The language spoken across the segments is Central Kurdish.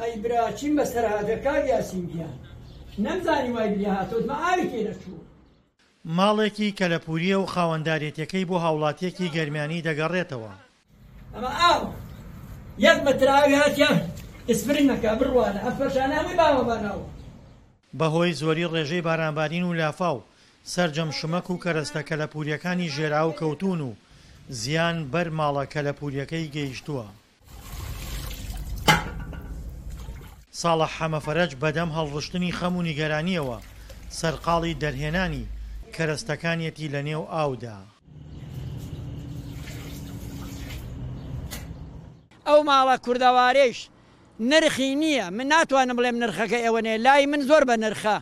ئەی برا چیم بەسەر هاتە کاک یاسین گیان نەمزانی وای لێ هاتۆتمە ئاوی تێ نەچوو. ماڵێکی کەلەپوریە و خاوەندارێتیەکەی بۆ هاوڵاتیەکی گەرمیانی دەگەڕێتەوە. ئەمە ئاوە یەک مەتر ئاوی هاتیە ئسپرین نەکا بڕوانە ئەم فەرشانە هەمووی باوە بە ناوە. بەهۆی زۆری ڕێژەی بارانبارین و لافاو سەرجەم شمەک و کەرەستە کەلەپوریەکانی ژێرئاو کەوتوون و زیان بەر ماڵە کەلەپوریەکەی گەیشتووە. ساڵح حەمەفەرەج بەدەم هەڵڕشتنی خەم و نیگەرانییەوە سەرقاڵی دەرهێنانی کەرەستەکانیەتی لە نێو ئاودا. ئەو ماڵە کوردەوارەیش نرخی نییە، من ناتوانم بڵێم نرخەکەی ئەوەنەیە، لای من زۆر بەنرخە،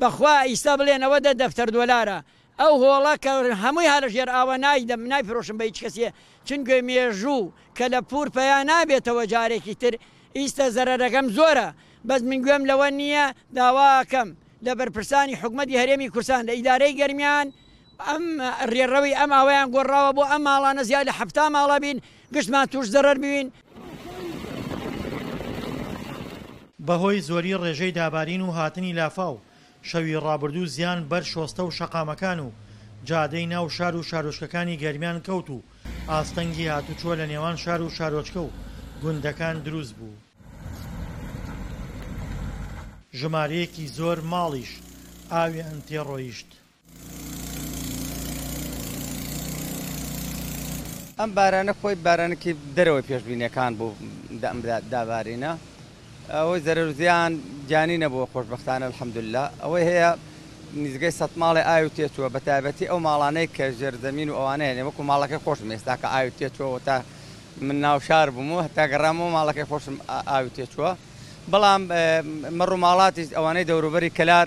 بەخوا ئیستا بڵێن ئەوە دە دەفتەر دۆلارە، ئەو هۆڵە کە هەمووی هەرە ژێر ئاوە نایدەم نایفرۆشم بە هیچ کەسێ چونگە مێژوو کەلەپوور پەیا نابێتەوە جارێکی تر ئیستە زەرەرەکەم زۆرە بەس من گوێم لەوە نیە داوا ئەکەم لە بەرپرسانی حکومەتی هەرێمی کورسان لە ئیدارەی گەرمیان ئەم ڕێڕەوی ئەم ئاوەیان گۆڕاوە بۆ ئەم ماڵانە زیاد لە حەفتا ماڵە بین گشتمان تووش زەرەر بوین. بەهۆی زۆری ڕێژەی دابارین و هاتنی لافاو شەوی ڕابردوو زیان بەر شۆستە و شەقامەکان و جادەی ناو شار و شارۆچکەکانی گەرمیان کەوت و ئاستەنگی هاتوچۆ لە نێوان شار و شارۆچکە و گوندەکان دروست بوو. ژمارەیەکی زۆر ماڵیش ئاویان تێڕۆیشت. ئەم بارانە خۆی بارانێکی دەرەوەی پێشبینیەکان بوو دابارینە ئەوەی زەرەرزیان گیانی نەبووە خۆشببختانە الحەمدللا ئەوەی هەیە نزگەی سە ماڵی ئاو تێچووە بە تایبەتی ئەو ماڵانەی کە ژێر زمین و ئەوانەیە وەکو ماڵەکەی خۆشم ئێستا کە ئاو تێچووەوە تا من ناو شار بووم و هەتا گەڕامەوە ماڵەکەی خۆشم ئاو تێچووە بەڵام مەڕووماڵاتیش ئەوانەی دەوروبەری کەلار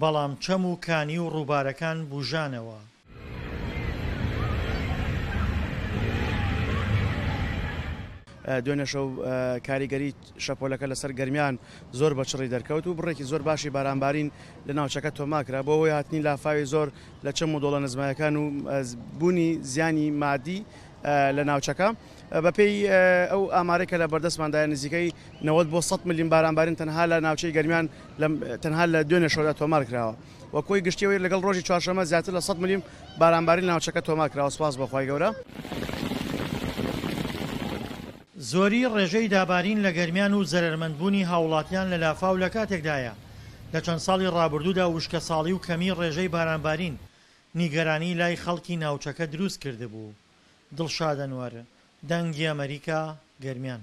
بەڵام چەم و کانی و ڕووبارەکان بووژانەوە. دوێنێ شەو کاریگەری شەپۆلەکە لەسەر گەرمیان زۆر بە چڕی دەرکەوت و بڕێکی زۆر باشی بارانبارین لە ناوچەکە تۆماکرا بۆ هۆی هاتنی لافاوی زۆر لە چەم و دۆڵە نزمایەکان و بوونی زیانی مادی لە ناوچەکە بەپێی ئەو ئامارێکە لە بەردەستماندایە نزیکەی 90 بۆ 100 ملیم بارانبارین تەنها لە ناوچەی گەرمیان تەنها لە دوێنێ شەودا تۆمار کراوە و کۆی گشتی ئەوەی لەگەڵ ڕۆژی چوارشەممە زیاتر لە سەد ملم بارانبارین لە ناوچەکە تۆمار کراوە سوپاس بۆ خوای گەورە. زۆری ڕێژەی دابارین لە گەرمیان و زەرەرمەندبوونی هاووڵاتیان لە لافاو لە کاتێکدایە، لە چەند ساڵی ڕابردوودا وشکەساڵی و کەمیی ڕێژەی بارانبارین نیگەرانی لای خەڵکی ناوچەکە دروست کردبوو. دڵشاد ئەنوەر، دەنگی ئەمەریکا، گەرمیان.